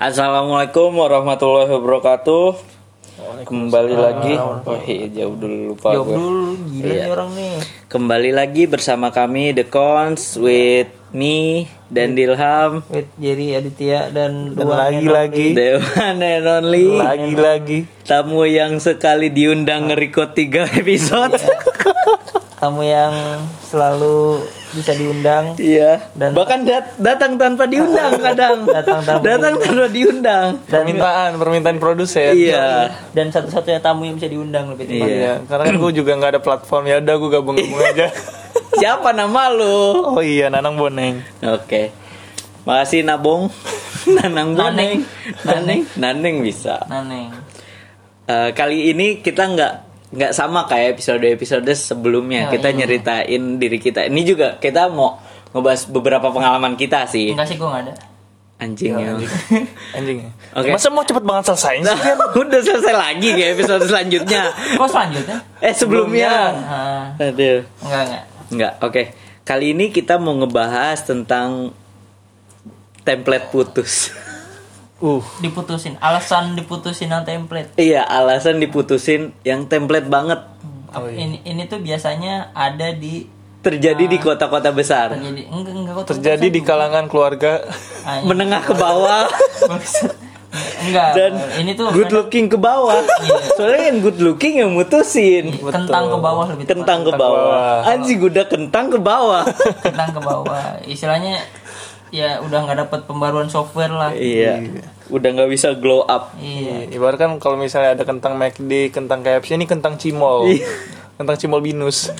Assalamualaikum warahmatullahi wabarakatuh. Kembali lagi. Oh iya, jauh dulu lupa Jawab gue. dulu, gila Iya. nih orang nih. Kembali lagi bersama kami The Cons with me dan Dilham. Wait, Jerry Aditya dan, Dan dua lagi-lagi The one and only lagi-lagi tamu yang sekali diundang nge-record 3 episode. tamu yang selalu bisa diundang. Iya. Dan- Bahkan dat- datang tanpa diundang kadang. Datang tanpa datang tanpa diundang. Dan permintaan permintaan produser Iya. dan satu-satunya tamu yang bisa diundang lebih. Iya. Iya, karena kan gue juga nggak ada platform ya udah gue gabung-gabung aja Siapa nama lu? oh iya Nanang Boneng Oke. Makasih Nabong. Nanang Boneng. Naneng. Naneng bisa. Naneng. Eh, kali ini kita nggak nggak sama kayak episode-episode sebelumnya. Ya, kita iya. nyeritain diri kita. Ini juga kita mau ngebahas beberapa pengalaman kita sih. Enggak sih gue enggak ada. Anjing ya. anjing Oke. masa mau cepet banget selesai Nah, udah selesai lagi kayak episode selanjutnya. Kok selanjutnya? Eh sebelumnya. Ah, Aduh. enggak enggak. Enggak, oke. Kali ini kita mau ngebahas tentang template putus. Uh Diputusin. Alasan diputusin yang template. iya, alasan diputusin yang template banget Oh, iya. Ini ini tuh biasanya ada di terjadi di kota-kota besar. terjadi enggak enggak kok terjadi di kalangan keluarga Ah, iya. Menengah ke bawah enggak dan ini tuh good looking ke bawah. Soalnya yang good looking yang mutusin. kentang ke bawah lebih. Kentang ke Kentang ke bawah. bawah. Anjing udah kentang ke bawah. kentang ke bawah istilahnya ya udah nggak dapat pembaruan software lah iya. Udah nggak bisa glow up. iya ibarat kan kalau misalnya ada kentang McD kentang KFC ini kentang cimol Iya. kentang cimol binus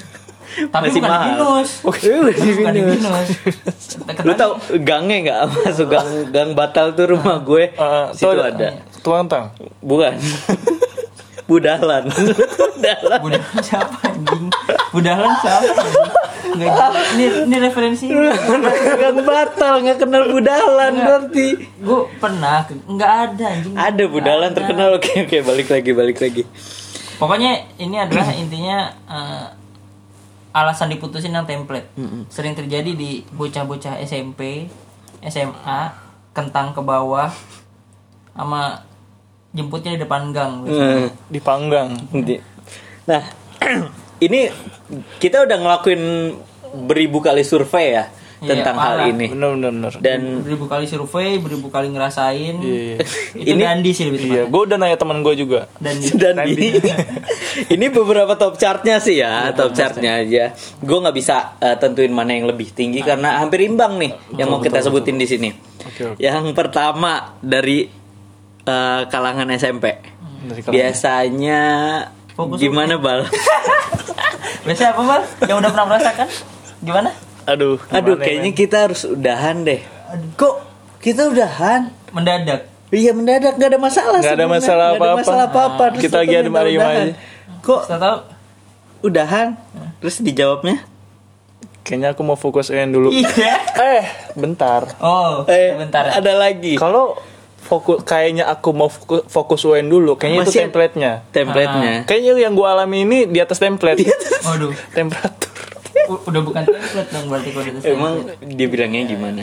tapi Masih bukan mahal. di binus udah di bukan di binus. binus Lu tau gangnya nggak masuk gang gang batal tuh rumah gue. Eh, Situ tuh ada. tukang kentang Bukan. Budalan. Budalan. budalan siapa anjing budalan siapa Nggak jelas. ini ini referensi Gang batal nggak kenal budalan berarti. gue pernah nggak ada anjing Ada budalan Nggak ada. terkenal. Oke oke balik lagi balik lagi. pokoknya ini adalah intinya eh, alasan diputusin yang template sering terjadi di bocah-bocah SMP SMA kentang ke bawah sama jemputnya di depan gang Hmm. dipanggang Nanti. Nah, ini kita udah ngelakuin beribu kali survei ya Iya, tentang parah. hal ini. bener bener bener Dan beribu kali survei beribu kali ngerasain Iya. itu Ini- Dandi sih lebih iya gue udah nanya teman gue juga Dandi dan di ini beberapa top chartnya sih ya, top chartnya aja. Gue nggak bisa eh, tentuin mana yang lebih tinggi karena hampir imbang nih yang mau kita sebutin di sini. Oke, oke. Yang pertama dari eh, kalangan SMP. Dari kalangan- Biasanya Fokus gimana bal? biasa apa bang yang udah pernah merasakan gimana aduh Aduh, gimana, kayaknya kita harus udahan deh. Kok kita udahan? mendadak Iya mendadak nggak ada masalah. Nggak ada masalah ada apa-apa. masalah apa-apa. Terus Kita lagi ada mari aja. Kok Kita tahu udahan? Terus dijawabnya? kayaknya aku mau fokus UN dulu iya eh bentar oh Eh, sebentar Ada lagi. Kalau fokus kayaknya aku mau fokus, fokus UN dulu, kayaknya itu Masih- template-nya. Template-nya. Kayaknya yang gua alami ini di atas template. waduh Temperatur. Udah bukan template dong berarti kalau itu Emang dia bilangnya gimana?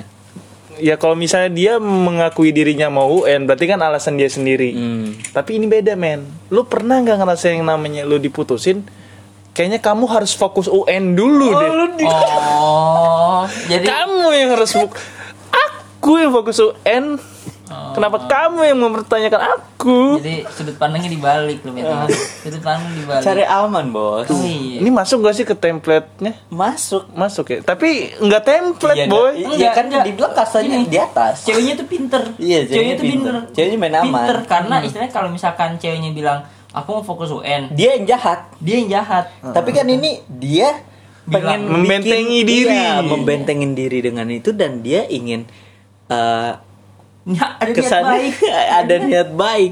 Ya kalau misalnya dia mengakui dirinya mau UN, berarti kan alasan dia sendiri. Hmm. Tapi ini beda, men. Lu pernah nggak ngerasain yang namanya lu diputusin? Kayaknya kamu harus fokus UN dulu deh. oh jadi Kamu yang harus fokus. Aku yang fokus UN. Kenapa kamu yang mempertanyakan aku? jadi sudut pandangnya dibalik loh. Beto. sudut pandang dibalik Cari aman, Bos. Oh, iya. Ini masuk gak sih ke template-nya? Masuk. Masuk ya. Tapi nggak template, Iya, boy. nggak- Iya kan Enggak, di belakang kasanya Ini. di atas. ceweknya tuh pinter Iya, ceweknya ceweknya tuh pinter. pinter Ceweknya main aman. Hmm. pinter karena istilahnya kalau misalkan ceweknya bilang aku mau fokus UN Dia yang jahat. dia yang jahat Tapi kan ini dia pengen Bilang, membentengi bikin- diri. iya, membentengin diri dengan itu dan dia ingin eh, Ya, ada niat kesannya baik ada niat baik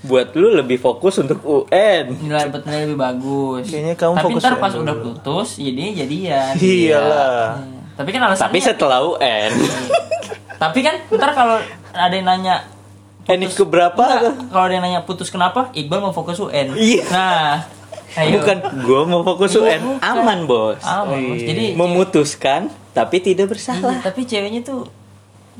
buat lu lebih fokus untuk UN. nilai dapetnya lebih bagus Kayaknya kamu tapi fokus ntar UN pas dulu. udah putus jadinya jadian Iyalah. Hmm. tapi kan alasannya Tapi setelah UN, tapi kan ntar kalau ada yang nanya Enif keberapa? Enggak, kalau ada yang nanya putus kenapa Iqbal mau fokus UN Iya. nah ayo Bukan gua mau fokus Iya, UN, bukan. aman bos. Aman, Bos. jadi Memutuskan tapi tidak Iya, bersalah. tapi ceweknya tuh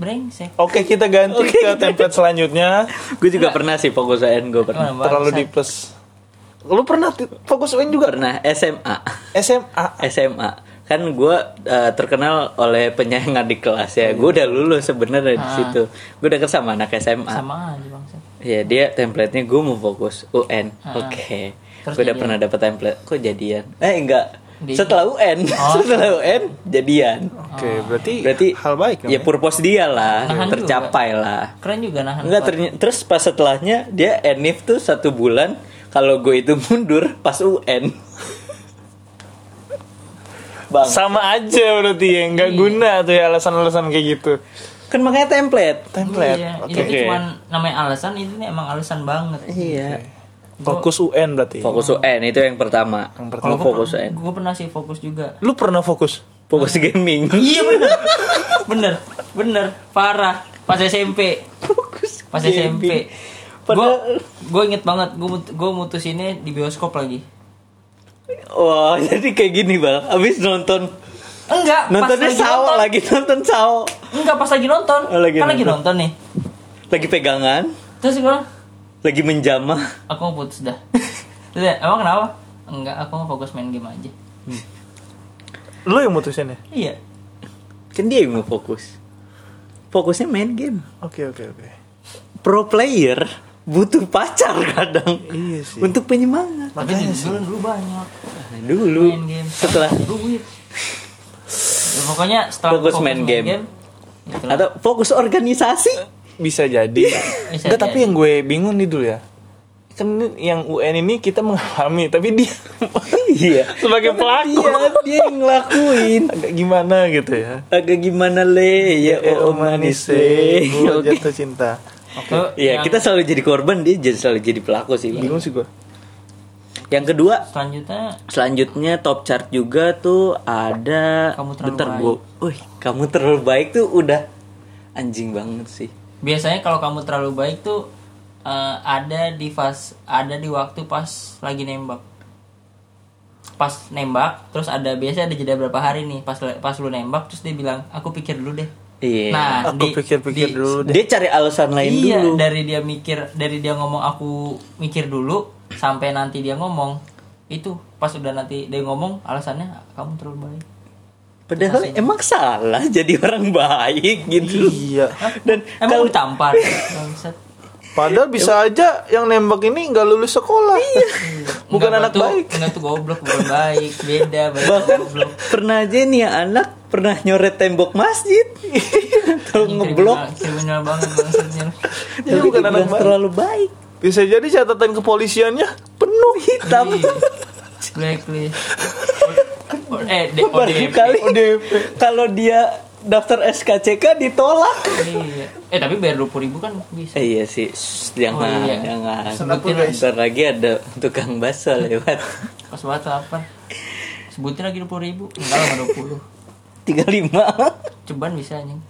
brengsek. Oke, kita ganti ke template selanjutnya. gue juga pernah sih fokus UN gue pernah Gimana, Terlalu di plus. Lu pernah fokus UN juga? pernah SMA SMA. SMA kan gue uh, terkenal oleh penyayang adik kelas ya gue udah lulus sebenarnya di situ gue deket sama anak SMA Sama aja bangsa. ya dia template-nya gue mau fokus UN Ah. oke Terus gue udah pernah dapet template kok jadian eh enggak Di- setelah UN Oh. setelah UN jadian Oke, berarti berarti hal baik dong ya purpose dia lah Nahan juga. tercapai lah Keren juga nahan. Enggak terny- terus pas setelahnya dia enif tuh satu bulan kalau gue itu mundur pas UN Bang, Sama aja berarti ya, nggak Iya. guna tuh ya alasan-alasan kayak gitu. kan makanya template. Template. Iya, Oke. itu tuh cuman namanya alasan itu nih emang alasan banget. Iya. Fokus UN berarti. Fokus UN itu yang pertama. Yang Kalau pertama. fokus UN. Gue pernah sih fokus juga. Lu pernah fokus? Fokus gaming. Iya bener, bener, bener, parah. Pas SMP, Fokus. pas gaming. SMP. Gue gue inget banget, gue gue mutusinnya di bioskop lagi. Wah, jadi kayak gini, Bang. Abis nonton Enggak, nontonnya pas lagi nonton. lagi nonton sao. Enggak pas lagi nonton. Oh, lagi kan lagi nonton. nonton nih. Lagi pegangan, Terus gue lagi menjamah. aku mau putus dah. Emang kenapa? Enggak, aku mau fokus main game aja. Lu yang mutusin ya? Iya. Kan dia yang mau fokus. Fokusnya main game. Oke, oke, oke. Pro player butuh pacar kadang. Iya sih. Untuk penyemangat. Tapi Makanya dulu, dulu banyak Nah, dulu main game. setelah duit. Ya, pokoknya setelah Fokus fokus main game. itulah. atau fokus organisasi. Bisa jadi. Bisa Enggak, tapi yang gue bingung nih dulu ya. Kan ini yang UN ini kita mengalami, tapi dia iya. sebagai pelaku Iya, dia yang ngelakuin. agak gimana gitu ya. Agak gimana le ya oh, manis eh. Gua Oke. jatuh cinta. Tuh, Iya, yang kita selalu jadi korban, dia jadi selalu jadi pelaku sih. Bingung sih gue. Yang kedua, selanjutnya selanjutnya top chart juga tuh ada Kamu terlalu bentar baik. gua. Wih, kamu terlalu baik tuh udah anjing banget sih. Biasanya kalau kamu terlalu baik tuh eh, ada di fase ada di waktu pas lagi nembak pas nembak terus ada biasanya ada jeda berapa hari nih pas pas lu nembak terus dia bilang aku pikir dulu deh Iya. nah Aku di- pikir-pikir di- dulu deh. dia cari alasan lain iya dulu. dari dia mikir dari dia ngomong aku mikir dulu sampai nanti dia ngomong itu pas udah nanti dia ngomong alasannya kamu terlalu baik Padahal emang salah jadi orang baik gitu. Iya. Dan emang kalau lu tampar bangsat Padahal bisa aja yang nembak ini nggak lulus sekolah. Bukan Enggak, anak tuh, baik. Enggak tuh goblok, bukan baik. Beda, baik bahkan goblok. pernah aja nih ya anak pernah nyoret tembok masjid atau ngeblok kriminal- Kriminal banget bangsatnya. Dia bukan anak baik. terlalu baik Bisa jadi catatan kepolisiannya penuh hitam. Iya. Blacklist. Eh, ODP. kali kalau dia daftar SKCK ditolak Iya. Eh, tapi bayar 20 ribu kan bisa. Eh, iya sih Shh, jangan Oh, iya. jangan Sebutin Bentar lagi ada tukang bakso lewat Pas banget lapar. Sebutin lagi 20 ribu. Enggak lah, 20. 35 Ceban bisa anjing.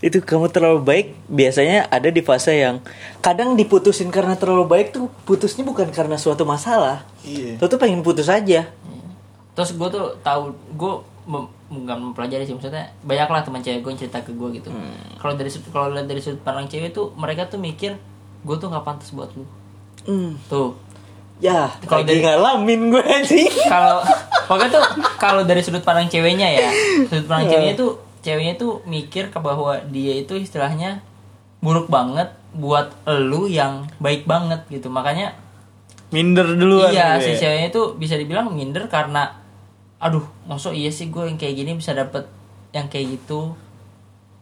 itu kamu terlalu baik biasanya ada di fase yang kadang diputusin karena terlalu baik tuh putusnya bukan karena suatu masalah Iya. Lo tuh pengen putus aja Terus gue tuh tahu gue mem- mempelajari sih maksudnya banyak lah teman cewek gue yang cerita ke gue gitu. Kalau dari kalau lihat dari sudut pandang cewek tuh mereka tuh mikir gue tuh nggak pantas buat lu. hmm. Tuh ya Kalau dari- ngalamin gue sih kalau pokoknya tuh kalau dari sudut pandang ceweknya ya sudut pandang ceweknya tuh ceweknya tuh mikir ke bahwa dia itu istilahnya buruk banget buat elu yang baik banget gitu makanya Minder duluan. iya gitu si ya. ceweknya tuh bisa dibilang minder karena aduh masuk iya sih gue yang kayak gini bisa dapet yang kayak gitu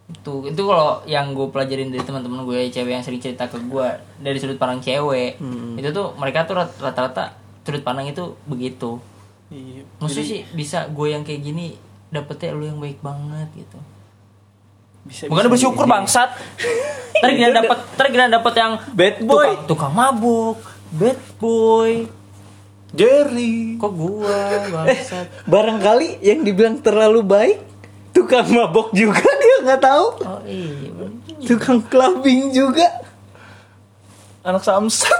itu itu kalau yang gue pelajarin dari teman-teman gue cewek yang sering cerita ke gue dari sudut pandang cewek itu tuh mereka tuh rat- rata-rata sudut pandang itu begitu Iya. Maksudnya sih bisa gue yang kayak gini dapetnya lu yang baik banget gitu. Bisa, Bukan bersyukur bangsat. Ntar kita dapet, kita dapet yang bad boy tukang, tukang mabuk, bad boy. Jerry. Kok gua bangsat? barangkali yang dibilang terlalu baik tukang mabok juga dia nggak tahu Oh iya. tukang clubbing juga Anak samsat.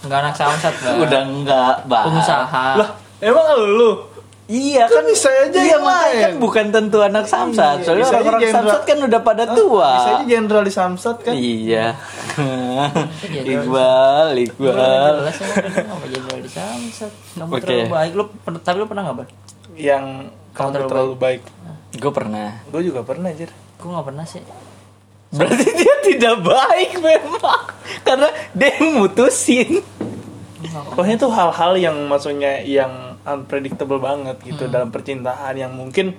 Enggak anak samsat lah. udah enggak bah pengusaha. lah, emang lu Iya Kan kan bisa aja Iya yang makanya lain. kan bukan tentu anak samsat. Iya, Soalnya bisa jenderal- samsat kan udah pada tua. Bisa aja jenderal di Samsat kan. Iya. jenderal. Iqbal, Iqbal. jelas apa jadi di samsat. Kamu Oke. terlalu baik. Lu tapi lu pernah nggak bal? Yang Kamu terlalu terlalu, baik. Gue pernah. Gue juga pernah aja. Gue nggak pernah sih. Berarti dia tidak baik memang. Karena dia yang mutusin. Pokoknya tuh hal-hal yang maksudnya yang unpredictable banget gitu dalam percintaan yang mungkin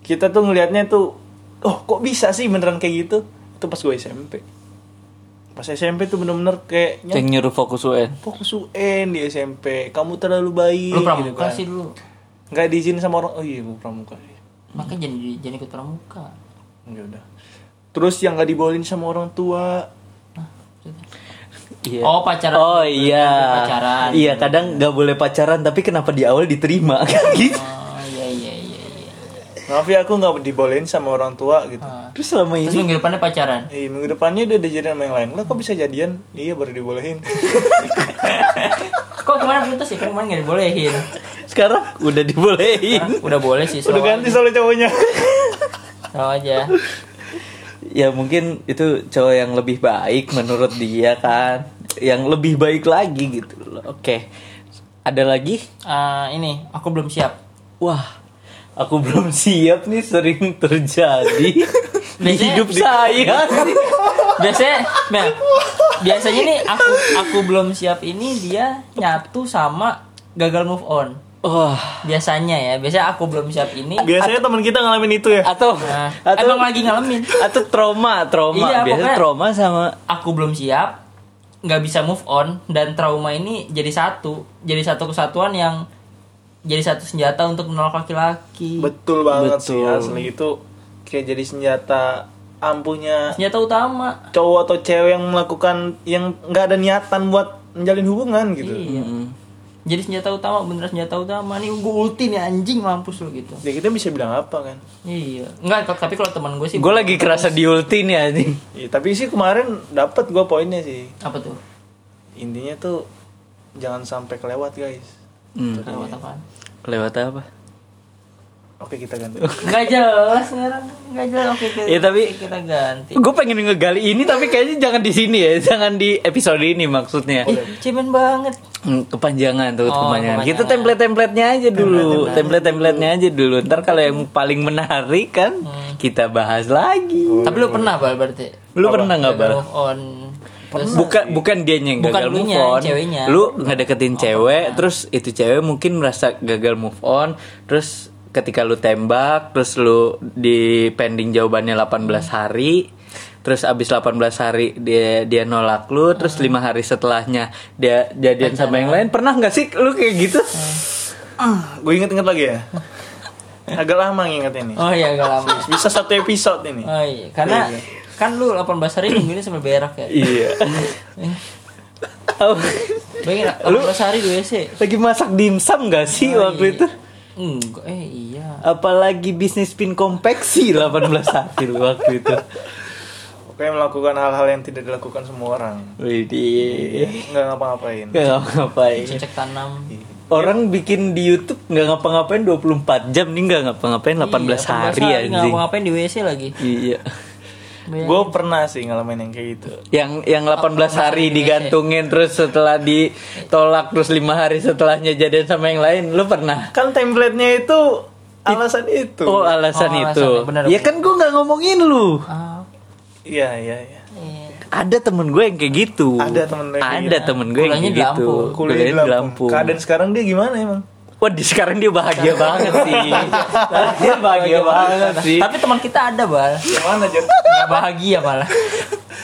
kita tuh ngelihatnya tuh oh kok bisa sih beneran kayak gitu? Itu pas gue SMP pas SMP tuh bener-bener kayaknya Yang nyuruh fokus UN. fokus UN di SMP kamu terlalu baik Lu gitu pramuka kan. sih dulu. nggak diizinin sama orang. Oh iya gue pramuka. Sih Makanya jangan jangan ikut pramuka. ya udah. Terus yang nggak dibolehin sama orang tua Iya. Oh pacaran. Oh iya. Pacaran. Iya, kadang nggak boleh pacaran tapi kenapa di awal diterima kan gitu. Oh iya iya iya. iya. maaf ya aku nggak dibolehin sama orang tua gitu Ah. Terus selama Terus ini minggu depannya pacaran. Eh, minggu depannya udah jadian sama yang lain. Lah kok bisa jadian? Iya baru dibolehin. Kok kemarin putus ya? Kan kemarin nggak dibolehin. sekarang udah dibolehin. Udah boleh sih. udah slow ganti soalnya cowoknya. Slow aja. Ya mungkin itu cowok yang lebih baik menurut dia kan. Yang lebih baik lagi gitu loh. Oke. Ada lagi? Ah, ini aku belum siap. Wah, aku belum siap nih sering terjadi di hidup saya. biasanya nah, biasanya nih aku aku belum siap ini dia nyatu sama gagal move on Wah, biasanya ya biasanya aku belum siap ini. Biasanya teman kita ngalamin itu ya. atau nah, atau emang lagi ngalamin. Atau trauma, trauma. Iya, Biasanya trauma sama aku belum siap nggak bisa move on dan trauma ini jadi satu. Jadi satu kesatuan yang jadi satu senjata untuk menolak laki-laki. Betul banget sih Betul. asli. Itu kayak jadi senjata ampuhnya senjata utama. cowok atau cewek yang melakukan yang nggak ada niatan buat menjalin hubungan gitu. iya jadi senjata utama bener senjata utama nih gue ulti nih anjing mampus lo gitu Ya kita bisa bilang apa kan? iya enggak tapi kalau teman gue sih gue lagi kerasa di ulti nih anjing. Ya, tapi sih kemarin dapat gua poinnya sih. apa tuh Intinya tuh jangan sampai kelewat guys. Hmm. Lewat apaan? Lewat apa? Oke kita ganti. Nggak jelas sekarang, nggak jelas. Oke kita, Ya, tapi- kita ganti. Gue pengen ngegali ini tapi kayaknya jangan di sini ya, jangan di episode ini maksudnya. Ih, cemen banget. Hmm, kepanjangan tuh Oh, kepanjangan. kepanjangan. Kita template-templatenya aja dulu, template-templatenya aja dulu. Ntar kalau yang paling menarik kan kita bahas lagi. Tapi lu pernah bal berarti? Lu pernah nggak bal? Move on. Terus, Bukan bukan dia yang Bukan gagal move on. ceweknya. Lu ngedeketin cewek, terus itu cewek mungkin merasa gagal move on, terus ketika lu tembak, terus lu di pending jawabannya 18 hari, terus abis 18 hari dia dia nolak lu, terus lima hari setelahnya dia jadian sama yang lain. Pernah nggak sih lu kayak gitu? gue inget-inget lagi ya. Agak lama nginget ini. Oh iya gak lama. Bisa satu episode ini. Oh iya, karena kan lu 18 hari nungguinnya sampai berak ya. Iya. Bayangin 18 hari di WC. Lagi masak dimsum gak sih Oh, waktu iya. itu? Enggak, eh iya. Apalagi bisnis pin konveksi 18 hari lu waktu itu. Pokoknya melakukan hal-hal yang tidak dilakukan semua orang. Widih. Nggak ngapa-ngapain. Gak ngapa-ngapain. Cecek tanam. Orang bikin di YouTube nggak ngapa-ngapain 24 jam nih nggak ngapa-ngapain 18 Iya, hari nggak anjing. ngapain di WC lagi. Iya. Bayangin. Gue pernah sih ngalamin yang kayak gitu. Yang yang 18 hari digantungin terus setelah ditolak terus lima hari setelahnya jadian sama yang lain. Lu pernah? Kan template-nya itu alasan itu. Oh alasan Oh, itu. ya kan gue nggak ngomongin lu. Ah, Iya, iya, iya. iya. Ada temen gue yang kayak gitu. Ada temen gue yang kayak Ada gitu. temen gue yang Kuliahnya kayak di gitu. Lampung. Kuliah di Lampung. Keadaan sekarang dia gimana emang? Wah di sekarang dia bahagia banget sih. dia bahagia banget sih. Tapi teman kita ada bal, Yang mana, Jan? nggak bahagia malah.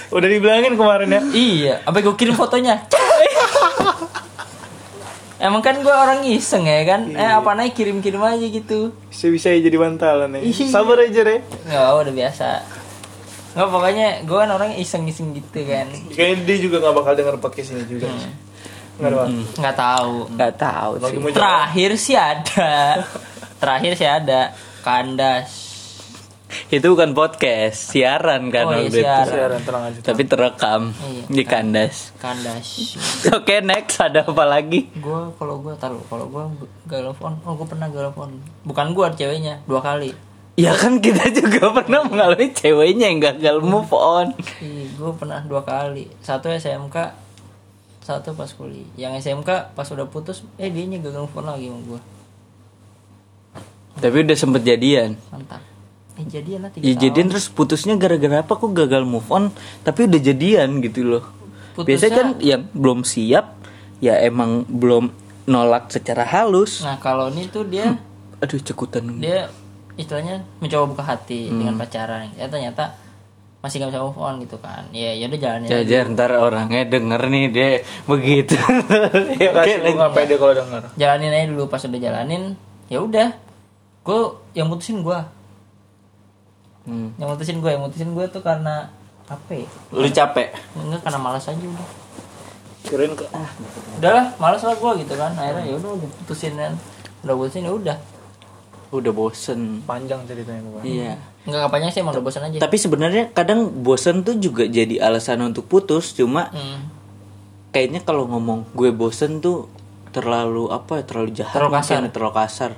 Udah dibilangin kemarin ya. iya, apa gue kirim fotonya? Emang kan gue orang iseng ya kan? Eh apa naik kirim-kirim aja gitu. Bisa-bisa jadi bantalan ya. Iya. Sabar aja deh. Nggak, udah biasa. Nggak pokoknya gue kan orang iseng-iseng gitu kan. Kayaknya dia juga gak bakal denger podcast ini juga. Nggak ada waktu. Nggak tahu. Nggak tahu sih. Terakhir sih ada. Terakhir sih ada kandas. itu bukan podcast, siaran kan Oh, iya, siaran. Siaran tenang aja. Tapi terekam Iya. di kandas. kandas Oke, next ada apa lagi? gue kalau gue taruh kalau gue gagal phone oh gue pernah gagal phone bukan gue ceweknya dua kali Ya kan kita juga pernah mengalami ceweknya yang gagal move on. Ih, gue pernah dua kali satu SMK satu pas kuliah yang SMK pas udah putus eh dia gagal phone lagi sama gue Tapi udah sempet jadian. mantap eh jadian lah tiga Ya jadian terus putusnya gara-gara apa kok gagal move on tapi udah jadian gitu loh. Putusnya- Biasanya kan yang belum siap ya emang belum nolak secara halus. nah kalau ini tuh dia Aduh cekutan. dia istilahnya mencoba buka hati Hmm. dengan pacaran ya ternyata masih gak bisa move on gitu kan. Ya ya udah jalannya Jajar ntar orangnya denger nih dia begitu. ya, oke, Kasih gue nggak pede kalau denger. jalanin aja dulu pas udah jalanin ya udah. Gue yang mutusin gue Hmm. yang mutusin gue yang mutusin gue tuh karena apa ya Lu capek? enggak karena malas aja udah. Kirain ke ah, udahlah malas lah gue gitu kan. Akhirnya ya udah udah putusin kan. Udah putusin ya udah Udah bosen. panjang ceritanya pokoknya. Iya. nggak kapannya sih emang udah bosan aja Tapi sebenarnya kadang bosen tuh juga jadi alasan untuk putus. Cuma Hmm. kayaknya kalau ngomong gue bosen tuh terlalu apa ya terlalu jahat Terlalu kasar. mungkin, terlalu kasar.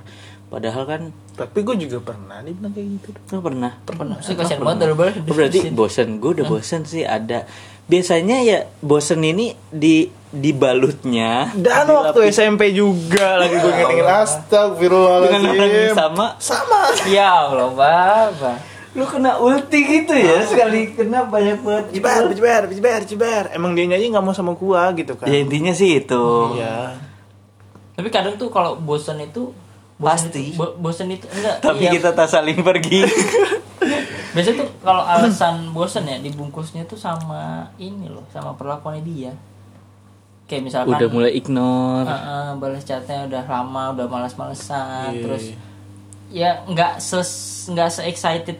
Padahal kan Tapi gue juga pernah dibilang kayak gitu. lu pernah. pernah sih kasihan banget balas Oh, berarti bosen. Gue udah bosen sih ada. Biasanya ya bosen ini di dibalutnya Dan waktu SMP juga lagi gue ngingetin dengan orang yang astagfirullahaladzim. sama. Sama. ya allah bapak Lu kena ulti gitu ya sekali kena banyak banget. Cibar, cibar, cibar, cibar. Emang dia nyanyi nggak mau sama gua gitu kan? Ya intinya sih itu. Iya. tapi kadang tuh kalau bosan itu bosan Pasti. itu, bo- bosan itu enggak Tapi iya. kita tak saling pergi. biasanya tuh kalau alasan bosan ya dibungkusnya tuh sama ini loh sama perlakuannya dia kayak misalkan udah mulai ignore. Heeh, balas chatnya udah lama udah malas-malesan Iya, terus iya. ya nggak ses nggak se excited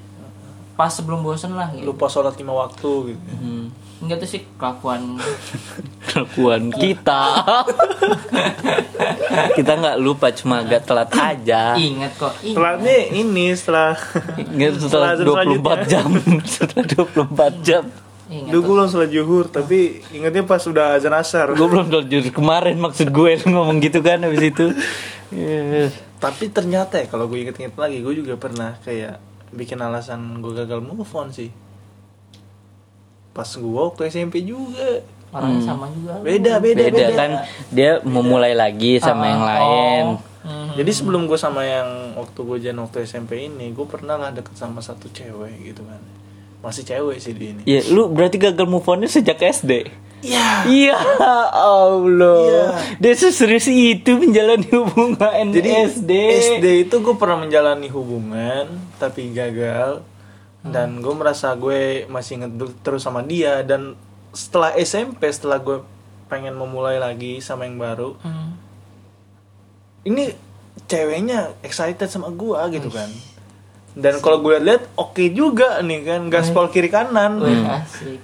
pas sebelum bosan lah gitu Lupa sholat lima waktu gitu. Hmm. enggak tuh sih kelakuan Kelakuan kita. kita nggak lupa cuma agak telat aja. ingat kok Ih, Setelahnya ini setelah Nggak, setelah Setelah 24 jam. setelah 24 jam. Ingat Dulu gue belum sholat zuhur, tapi ingetnya pas udah azan asar. Gue belum jujur kemarin maksud gue lu ngomong gitu kan habis itu. Iya. Tapi ternyata ya kalau gue inget-inget lagi, gue juga pernah kayak bikin alasan gue gagal move on sih. Pas gue waktu SMP juga. orangnya sama juga Beda, beda, Beda kan dia memulai lagi sama yang lain. Hmm. Jadi sebelum gue sama yang waktu gue jalan waktu SMP ini, gue pernah lah deket sama satu cewek gitu kan. Masih cewek sih di ini. Ya, lu berarti gagal move on sejak SD. Iya. Iya Allah. Iya. Dia serius itu menjalani hubungan Jadi SD. SD itu gue pernah menjalani hubungan tapi gagal dan gue merasa gue masih inget terus sama dia dan setelah SMP setelah gue pengen memulai lagi sama yang baru Hmm. ini ceweknya excited sama gue gitu kan dan kalau gue lihat oke juga nih kan gaspol kiri kanan Wih, asik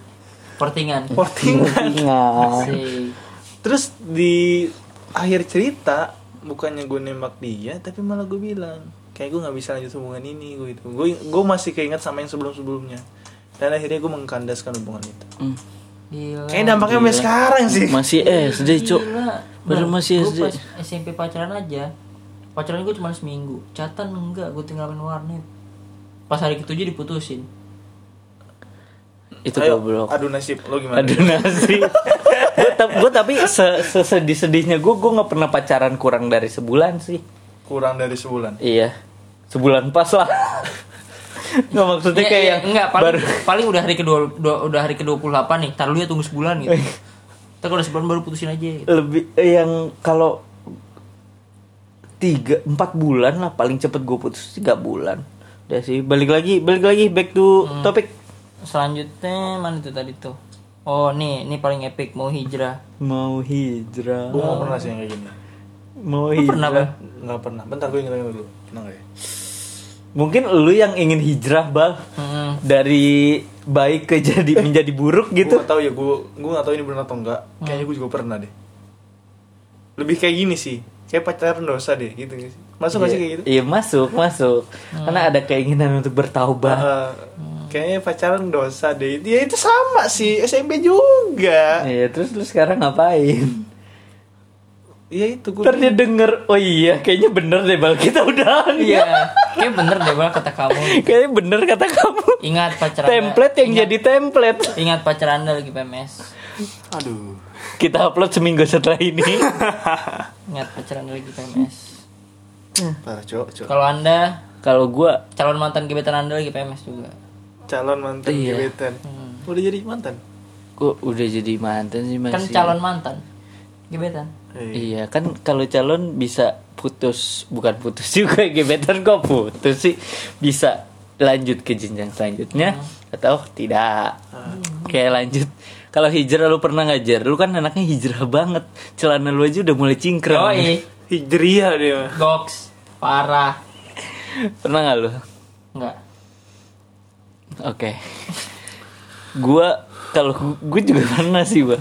portingan portingan asik terus di akhir cerita bukannya gue nembak dia tapi malah gue bilang kayak gue nggak bisa lanjut hubungan ini gue itu gue gue masih keinget sama yang sebelum sebelumnya dan akhirnya gue mengkandaskan hubungan itu Hmm. Gila. kayak dampaknya sampai sekarang sih Masih SD, Cuk. Gila. Baru Nah, masih gua SD. pas SMP pacaran aja. Pacaran gue cuma seminggu. Catatan enggak, gue tinggal main warnet. Pas hari ketujuh diputusin. Itu Ayo, goblok. adu nasib lo gimana Aduh nasi. gue tapi se sesedih sedihnya gue gue nggak pernah pacaran kurang dari sebulan sih. kurang dari sebulan Iya. Sebulan pas lah. Nggak maksudnya Iya, kayak iya, yang enggak paling, baru paling udah hari kedua dua- udah hari ke-28 nih. Tar dulu ya tunggu sebulan gitu. Kalau udah sebulan baru putusin aja gitu. lebih eh, yang kalau tiga empat bulan lah paling cepet gue putus tiga bulan udah sih balik lagi balik lagi back to Hmm. topik Selanjutnya mana tuh tadi tuh? Oh, nih, ini paling epic mau hijrah. mau hijrah. Gue nggak pernah sih yang kayak gini. Mau hijrah. pernah, nggak pernah. Bentar gue inget dulu. Pernah nggak ya? Mungkin lu yang ingin hijrah bal. Hmm. dari baik ke jadi menjadi buruk gue gitu. nggak tahu ya gue gue nggak tahu ini benar atau enggak kayaknya gue juga pernah deh. Lebih kayak gini sih kayak pacaran dosa deh gitu gak sih? Masuk gak sih kayak gitu? Iya masuk masuk. Karena ada keinginan untuk bertaubat. Uh, kayaknya pacaran dosa deh. Dia itu sama sih SMP juga. Iya terus lu sekarang ngapain? Iya itu gue Ntar dia denger Oh iya kayaknya bener deh bal kita udah Iya, kayak bener deh Bal kata kamu. Kayaknya bener kata kamu Ingat pacar Anda. Template yang ingat, jadi template Ingat pacar Anda lagi PMS. aduh Kita upload seminggu setelah ini Ingat pacar Anda lagi PMS. parah cowok cowok Kalau Anda Kalau gua calon mantan gebetan Anda lagi PMS juga. calon mantan Iya. gebetan udah jadi mantan Gua udah jadi mantan sih masih Kan calon mantan gebetan. Eh, Iya kan kalau calon bisa putus Bukan putus juga gebetan kok putus sih? Bisa lanjut ke jenjang selanjutnya Atau tidak? Kayak lanjut. Kalau hijrah lu pernah ngajar? Lu kan anaknya hijrah banget. Celana lu aja udah mulai cingkrang. Oh iya, hijriah dia. Goks, parah. Pernah gak lu? Enggak. Oke. Gua kalau gue juga pernah sih, Bang.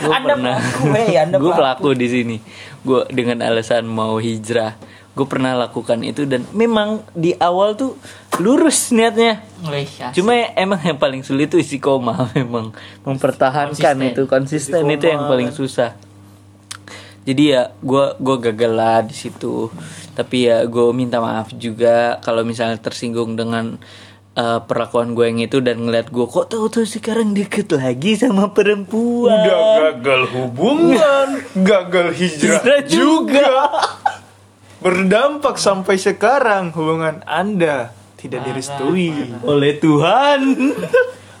Gue pernah. pelaku, wey, Anda gue pelaku. di sini. Gue dengan alasan mau hijrah. Gue pernah lakukan itu dan memang di awal tuh lurus niatnya. Asik. Cuma emang yang paling sulit itu isi koma memang mempertahankan Konsisten. itu konsisten itu yang paling susah. Jadi ya gue gua gagal lah di situ. Tapi ya gue minta maaf juga kalau misalnya tersinggung dengan eh, perlakuan gue yang itu dan ngeliat gue kok tahu-tahu sekarang deket lagi sama perempuan. udah gagal hubungan gagal hijrah Hijrah juga. juga berdampak sampai sekarang hubungan anda tidak direstui oleh Tuhan.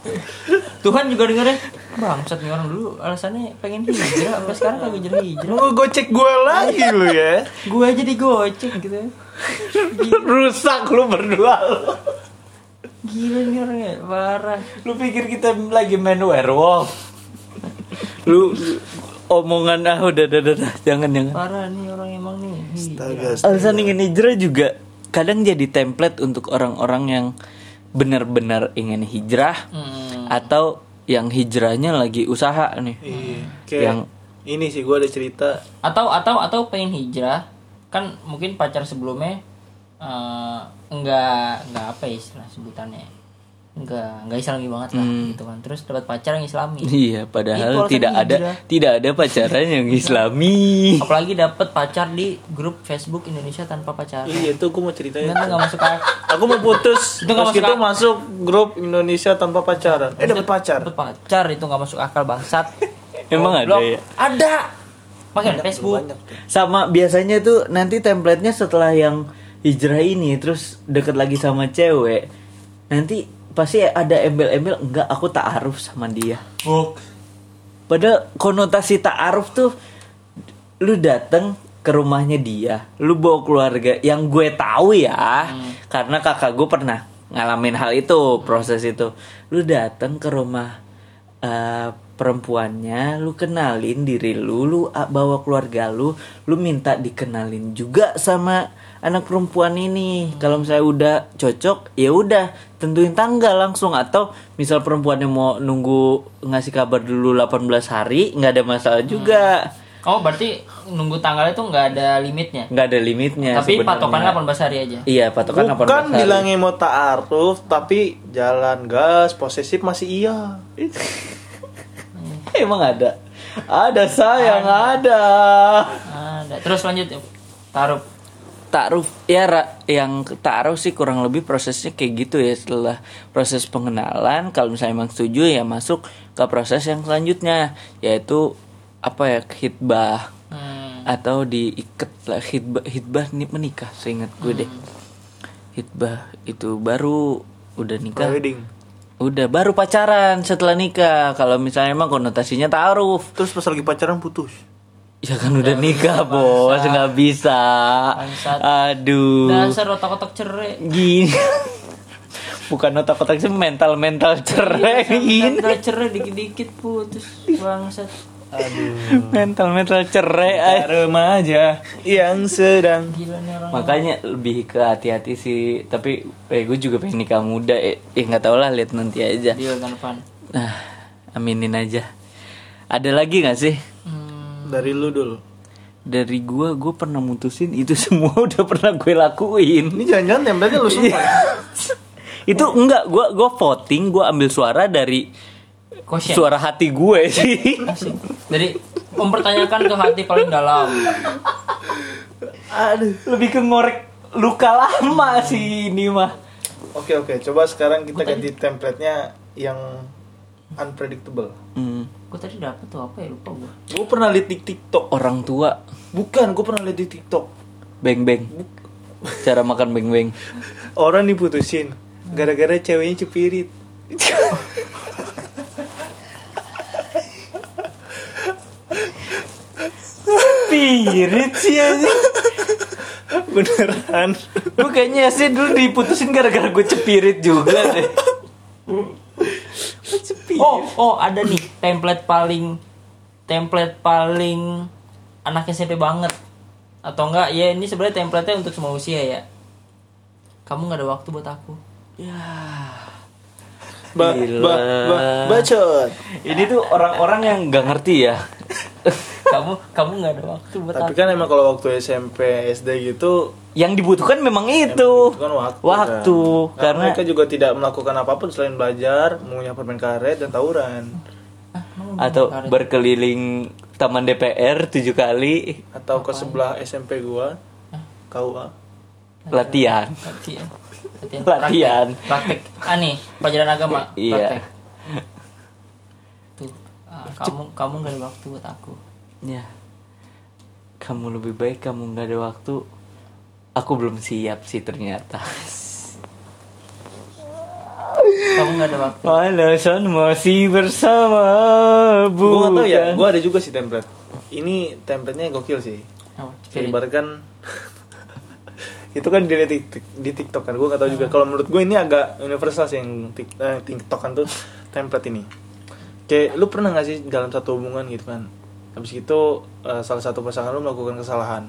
Tuhan juga dengerin bangsat nih orang dulu alasannya pengen hijrah sampai sekarang kagak jadi hijrah mau gocek gue lagi lu ya gue aja digocek gitu Rusak lu berdua lu. Gila nih orangnya parah Lu pikir kita lagi main werewolf? Lu omongan ah udah udah udah, jangan jangan. parah nih orang emang nih Astaga, Alasan ingin hijrah juga kadang jadi template untuk orang-orang yang benar-benar ingin hijrah Hmm. atau yang hijrahnya lagi usaha nih. Iya, kayak Yang- ini sih gue ada cerita atau atau atau pengen hijrah kan mungkin pacar sebelumnya eh, enggak enggak apa ya istilah sebutannya. Enggak enggak islami banget lah gitu kan. Terus dapat pacar yang islami. Iya, padahal tidak ada hijrah. tidak ada pacaran yang islami. apalagi dapat pacar di grup Facebook Indonesia tanpa pacaran. Iya itu gue mau ceritain Kan nggak masuk akal. Aku mau putus. Itu masuk itu masuk grup Indonesia tanpa pacaran. Eh dapat pacar? Dapet pacar itu nggak masuk akal bangsat. Emang ada Goblok. ya? ada. Pakai Facebook. banyak. Sama biasanya tuh nanti template-nya setelah yang hijrah ini terus deket lagi sama cewek. Nanti pasti ada embel-embel enggak aku ta'aruf sama dia. Padahal konotasi ta'aruf tuh lu dateng ke rumahnya dia, lu bawa keluarga yang gue tahu ya, karena kakak gue pernah ngalamin hal itu, proses itu. Lu dateng ke rumah eh, perempuannya, lu kenalin diri lu, lu bawa keluarga lu, lu minta dikenalin juga sama anak perempuan ini. Kalau misalnya udah cocok, ya udah tentuin tanggal langsung. Atau misal perempuannya mau nunggu ngasih kabar dulu 18 hari, nggak ada masalah juga. oh berarti nunggu tanggalnya tuh nggak ada limitnya? Nggak ada limitnya tapi sebenarnya. patokannya 18 hari aja? Iya patokan 18 bukan hari. bilangnya mau ta'aruf tapi jalan gas posesif masih iya. Emang ada? Ada sayang ada, ada. Terus lanjut taruh taruh ya Ra, yang taruh sih kurang lebih prosesnya kayak gitu ya setelah proses pengenalan. Kalau misalnya emang setuju ya masuk ke proses yang selanjutnya yaitu apa ya hitbah hmm. atau diikat lah hitbah hitbah nih menikah seingat gue deh. Hitbah itu baru udah nikah. Wedding. Udah baru pacaran setelah nikah. Kalau misalnya emang konotasinya taruh. terus pas lagi pacaran putus Ya kan udah nikah, Bos. nggak bisa. Bangsat. Aduh. dasar otak-otak cerai Gini. Bukan otak-otak sih mental-mental cerai gini. udah cerai dikit-dikit putus bangsat aduh Mental-mental cerai. remaja yang sedang gila nih orang Makanya lebih ke hati-hati sih. Tapi eh, gue juga pengen nikah muda. Eh eh, nggak tau lah, lihat nanti aja. deal kan Pan Nah, aminin aja. Ada lagi nggak sih? Dari lu dulu dari gua gua pernah mutusin itu semua udah pernah gue lakuin Ini jangan-jangan template lu semua. ya? itu enggak gua gua voting gua ambil suara dari Quotient. suara hati gue sih Asik. Jadi mempertanyakan ke hati paling dalam. aduh lebih ke ngorek luka lama sih ini mah Oke oke, coba sekarang kita ganti template-nya yang unpredictable. Hmm, Gue tadi dapet tuh apa ya lupa gue. Gue pernah liat di TikTok. orang tua Bukan, gue pernah liat di TikTok. beng beng cara makan beng beng Orang diputusin gara-gara ceweknya cepirit. pirit sih aja Beneran. gue kayaknya sih dulu diputusin gara-gara gue cepirit juga deh Oh, oh ada nih template paling template paling anak SMP banget. Atau enggak? Ya ini sebenarnya template-nya untuk semua usia ya. Kamu nggak ada waktu buat aku. Ba, Gila. ba, ba, bacot. ini tuh orang-orang yang nggak ngerti ya Kamu kamu nggak ada waktu buat Tapi aku. kan emang kalau waktu SMP SD gitu yang dibutuhkan memang itu kan waktu. waktu kan. Karena karena mereka juga tidak melakukan apa pun selain belajar, mengunyah permen karet dan tawuran. Ah, atau berkeliling taman DPR tujuh kali Atau ke sebelah SMP gua, KUA. latihan latihan. Latihan. Latihan. Praktek. Praktek. Ah nih, pelajaran agama. Iya. Praktek. Tuh, ah, kamu kamu nggak ada waktu buat aku. Ya kamu lebih baik kamu nggak ada waktu aku belum siap sih ternyata Kamu nggak ada waktu. alasan masih bersama Gua gak tau ya, bukan? gua ada juga sih template. Ini template-nya gokil sih. Oh, ibaratkan itu kan di, TikTok, di TikTok kan, gue gak tahu juga. Kalau menurut gue ini agak universal sih yang tik, eh, TikTok kan tuh template ini. Kayak lu pernah gak sih dalam satu hubungan gitu kan? Habis itu eh, salah satu pasangan lu melakukan kesalahan.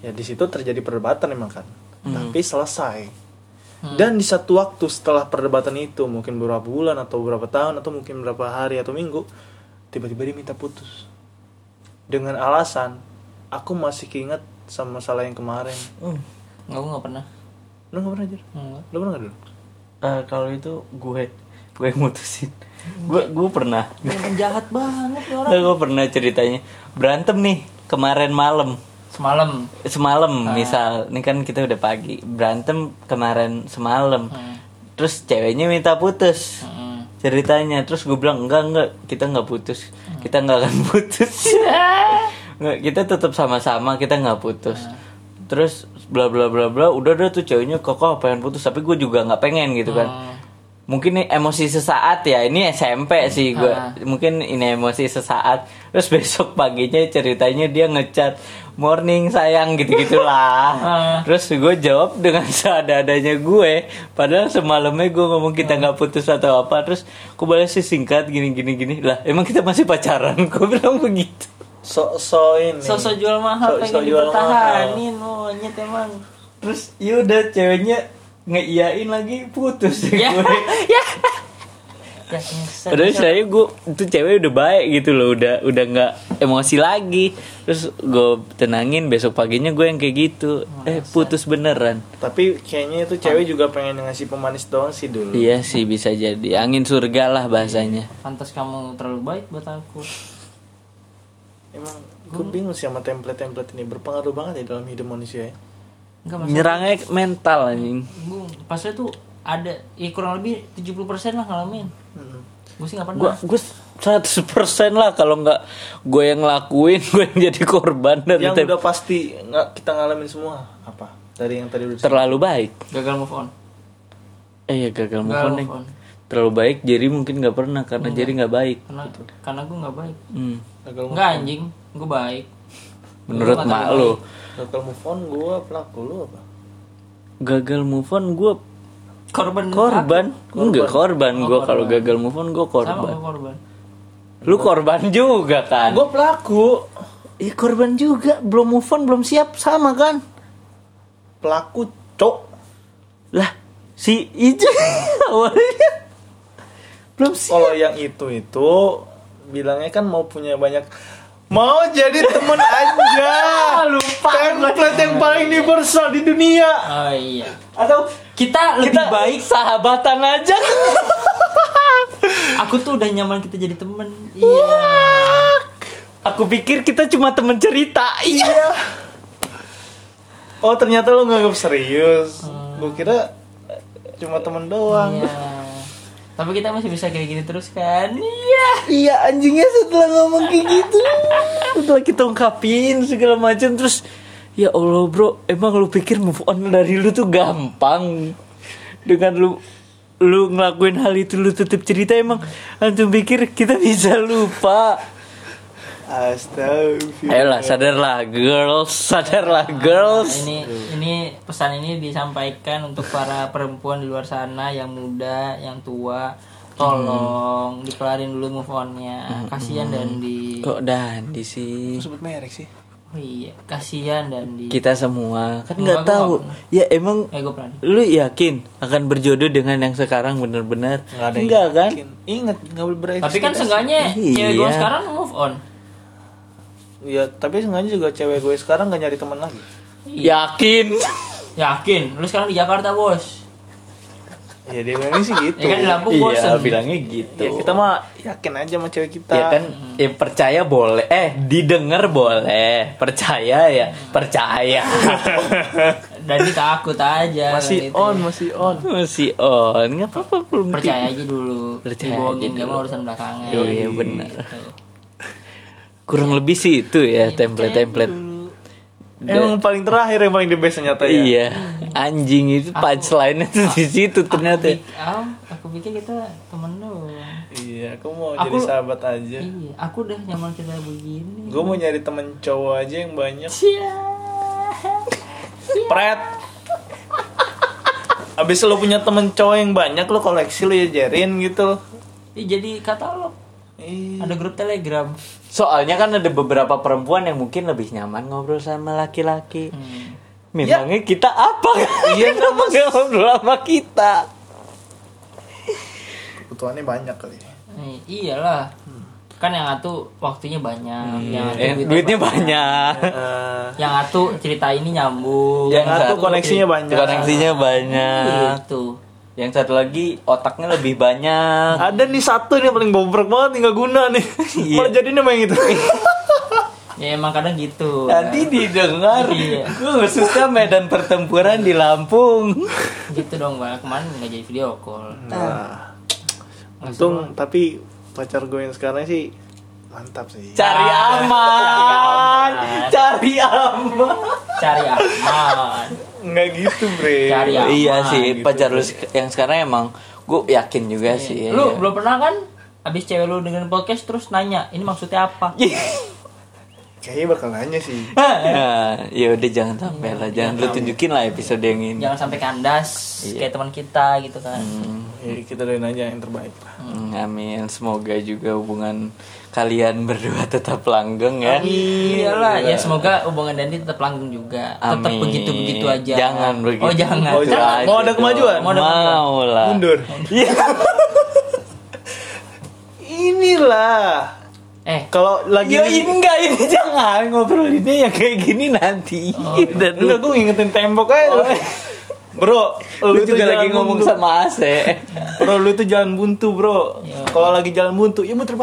Ya di situ terjadi perdebatan emang kan. Tapi selesai. Dan di satu waktu setelah perdebatan itu mungkin beberapa bulan atau beberapa tahun atau mungkin beberapa hari atau minggu tiba-tiba dia minta putus dengan alasan aku masih keinget sama masalah yang kemarin Hmm. Nggak, aku nggak pernah. lu gak pernah aja Nggak. lu pernah gak dulu Eh, kalau itu gue gue yang mutusin gue gue pernah. Jahat banget orang. gue pernah ceritanya. Berantem nih kemarin malam. Semalam. semalam misal. Ini kan kita udah pagi. Berantem kemarin semalam. Hmm. terus ceweknya minta putus. Hmm. ceritanya. Terus gue bilang enggak enggak. Kita nggak putus. Kita nggak akan putus. Nggak, kita tetap sama-sama. Kita nggak putus. Terus bla bla bla bla. Udah udah tuh ceweknya kokoh pengen putus? Tapi gue juga nggak pengen gitu kan. Hmm. Mungkin ini emosi sesaat ya ini SMP sih gue Ah. mungkin ini emosi sesaat. Terus besok paginya ceritanya dia ngechat morning sayang gitu gitulah Ah. terus gue jawab dengan seadanya gue. Padahal semalamnya gue ngomong kita nggak putus atau apa terus gue balas sih singkat gini gini gini. Lah emang kita masih pacaran? Gue bilang begitu. So so ini. Sosok jual mahal So- so pengen jual dipertahanin monyet emang. terus yaudah ceweknya ngeiyain lagi putus Ya. gue ya. Ya. Padahal saya gue itu cewek udah baik gitu loh, udah udah nggak emosi lagi. Terus gue tenangin besok paginya gue yang kayak gitu. Eh putus beneran. tapi kayaknya itu cewek juga pengen ngasih pemanis doang sih dulu Iya sih bisa jadi angin surga lah bahasanya. Pantas kamu terlalu baik buat aku. emang gue bingung sih sama template-template ini berpengaruh banget ya dalam hidup manusia ya Enggak. Nyerangnya mental anjing. Gue pas itu ada ya kurang lebih 70% lah ngalamin. Hmm. Gue sih gak Gue pernah. gue 100% lah kalau nggak gue yang ngelakuin gue yang jadi korban dari yang udah pasti nggak kita ngalamin semua apa dari yang tadi udah terlalu baik. Gagal move on. Eh ya gagal move Gagal on move nih. on. Terlalu baik jadi mungkin nggak pernah karena jadi nggak baik. Karena karena gue gak baik. Hmm. gagal move Enggak anjing, gue baik. Menurut nggak mak lo. gagal move on gue pelaku lu apa? Gagal move on gue Korban. korban. Enggak korban Oh, gue kalau gagal move on gue korban. korban. lu korban juga kan? Gue pelaku. Iya korban juga. Belum move on belum siap. Sama kan? Pelaku cok. Lah si itu awalnya belum siap. Kalau yang itu itu bilangnya kan mau punya banyak Mau jadi temen aja. Lupa. Template yang paling universal di dunia. Oh iya. Atau Kita lebih kita baik. sahabatan aja. Aku tuh udah nyaman kita jadi temen. Iya. Aku pikir kita cuma temen cerita. Iya. Oh ternyata lo nganggap serius. Gue kira cuma temen doang. Iya. Tapi kita masih bisa kayak gini terus kan? Iya. Iya anjingnya setelah ngomong kayak gitu Setelah kita ungkapin segala macam Terus Ya Allah bro Emang lu pikir move on dari lu tuh gampang Dengan lu Lu ngelakuin hal itu lu tetap cerita emang Antum pikir kita bisa lupa Astagfirullah. Ayolah sadarlah girls Sadarlah girls Nah, ini ini pesan ini disampaikan untuk para perempuan di luar sana yang muda, yang tua. Tolong dikelarin dulu move on-nya. Kasihan dan di Kok Dandi sih Sebut merek sih. Oh iya, kasihan dan di Kita semua Kan Enggak, nggak tahu Ya emang Eh, gue pernah. Lu yakin akan berjodoh dengan yang sekarang bener-bener Enggak kan. Ingat nggak boleh berekspektasi. Tapi kan seenggaknya Iya. cewek gue sekarang move on. Ya tapi sengaja juga cewek gue sekarang gak nyari teman lagi. Yakin Yakin, lu sekarang di Jakarta, Bos. Ya dia bilang sih gitu. Ya kan di Lampung Iya bosen. bilangnya gitu Ya, kita mah yakin aja sama cewek kita. Ya kan ya percaya boleh Eh didengar boleh Percaya ya Percaya Dan dia takut aja. Masih gitu. on, masih on. Masih on Nggak apa-apa belum Percaya aja dulu. Percaya Dibohongin aja dulu. mau urusan belakangan. Oh, iya, benar. Gitu. Kurang lebih sih itu ya Template-template Emang paling terakhir yang paling the best ternyata ya. Iya Anjing itu punchline-nya tuh di situ ternyata Aku, ah, aku pikir kita temen doang. Iya, aku mau Aku- jadi sahabat aja. Iya, aku udah nyaman kita begini. Gue mau nyari temen cowok aja yang banyak. Cia. Pret. Abis lo punya temen cowok yang banyak lo koleksi lo ya jarin gitu. Ih, jadi katalog. Ih. Ada grup Telegram. Soalnya kan ada beberapa perempuan yang mungkin lebih nyaman ngobrol sama laki-laki Hmm. Memangnya kita apa? Iya kenapa gak ngobrol sama kita? Kebutuhannya banyak kali. Eh, iyalah. Kan yang atu waktunya banyak, yang atu Eh, duitnya duitnya banyak. Eh, Yang atu cerita ini nyambung. Yang atu satu koneksinya banyak. Koneksinya banyak. Gitu. Yang satu lagi otaknya lebih banyak. ada nih satu nih yang paling bobrok banget nih nggak guna nih. Iya. Malah jadi nama yang itu. Ya emang kadang gitu. Nanti didengar. Iya. Gue suka medan pertempuran di Lampung. gitu dong, Bang. Kemarin nggak jadi video call. Nah, untung tapi pacar gue yang sekarang sih mantap sih. Cari aman. Cari aman. Cari aman. Nggak gitu bre. Cari aman. Iya sih, gitu. pacar lu yang sekarang emang gue yakin juga sih. Lu iya. belum pernah kan abis cewek lu dengerin podcast terus nanya, ini maksudnya apa? Kayaknya bakal nanya sih. Nah, ya udah jangan sampai lah, jangan lu tunjukin lah episode yang ini. Jangan sampai kandas Iya. kayak teman kita gitu kan. Ya, kita doain aja yang terbaik lah. Hmm, Amin, semoga juga hubungan kalian berdua tetap langgeng ya. Iyalah, ya semoga hubungan Dandi tetap langgeng juga. Tetap Amin. begitu-begitu aja. Jangan begitu. Oh, jangan. Oh, jangan. Mau ada kemajuan? Mau ada. Mau lah. Mundur. Iya. Inilah. Eh, Kalau lagi Ya ini enggak ini jangan ngobrolinnya ya kayak gini nanti. Dan Enggak, gue ngingetin tembok aja. Bro, lu, tuh juga jalan lagi ngomong buntu. sama AC. Bro, lu itu jalan buntu, bro. Ya. Kalau lagi jalan buntu, ya muter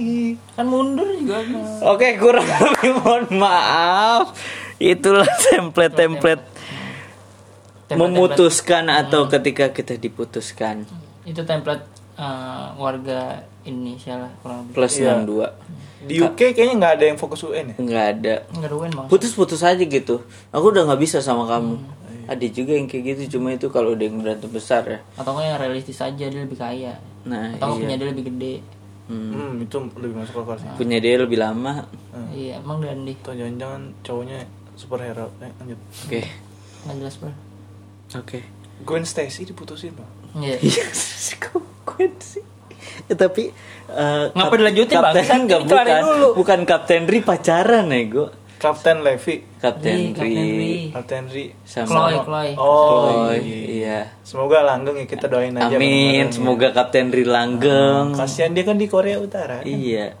balik. kan mundur juga. kan. Oke, kurang lebih mohon maaf. Itulah template-template Template-template. memutuskan atau ketika kita diputuskan. Itu template eh, warga Indonesia lah kurang lebih. Plus Iya. 62. Di UK kayaknya nggak ada yang fokus UN ya. Enggak ada. Enggak ada UN bang. Putus-putus aja gitu. Aku udah nggak bisa sama kamu. Ada juga yang kayak gitu, cuma itu kalau udah yang berantem besar ya. Atau yang realistis aja dia lebih kaya. Nah, Atau iya. punya dia lebih gede. Hmm. Hmm, itu lebih masuk akal sih. Punya dia lebih lama. Iya, emang Dandi. Atau jangan-jangan cowoknya superhero. Eh, lanjut. Oke. Nggak jelas bro. Oke. Gwen Stacy diputusin, bro. Iya. Iya, kok gue sih. Ya, tapi eh, Ngapa dilanjutin, Bang? Kapten Kan enggak ini kelarin bukan. dulu. Bukan Kapten Ri pacaran nego. Kapten Levi, Kapten Ri, Kapten Ri. Sama Chloe, Chloe. Oh, Chloe. iya. Iya. Semoga langgeng ya kita doain aja. Amin. ya. Semoga Kapten Ri langgeng. Kasihan dia kan di Korea Utara. Iya.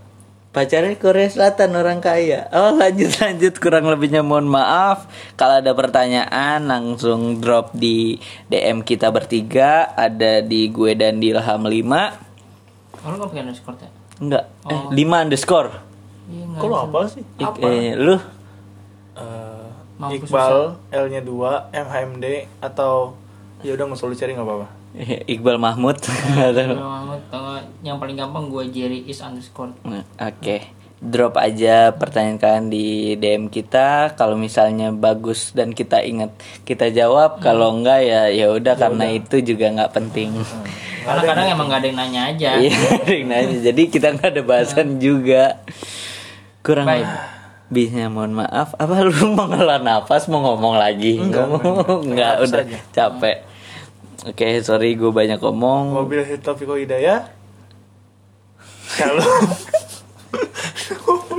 pacarnya Korea Selatan orang kaya. Oh lanjut lanjut kurang lebihnya mohon maaf. Kalau ada pertanyaan langsung drop di DM kita bertiga. Ada di gue dan di Ilham 5 Kalau nggak pakai underscore ya? Enggak, eh 5 underscore. Iya. Kok lu apa sih? Ik- eh, lu Eh, Mampus Iqbal L-nya 2 MHMD atau ya udah nggak usah lu cari nggak apa-apa. Iqbal Mahmud. Kalau Mahmud, kalau yang paling gampang gue Jerry is underscore. Nah, Oke, drop aja pertanyaan kalian di DM kita. Kalau misalnya bagus dan kita ingat kita jawab. Kalau enggak ya ya udah karena itu juga nggak penting. Karena kadang emang nggak ada yang nanya aja. Iya, ring nanya. Jadi kita nggak ada bahasan juga. Kurang Baik. lebihnya mohon maaf. Apa lu mau ngelah nafas mau ngomong lagi? Enggak, ngomong enggak Hapus udah aja. capek. Oke, sorry gue banyak ngomong. Mobil Hitofiko Hidayah. Kalau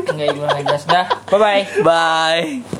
Enggak gimana jelas dah. Bye bye. Bye.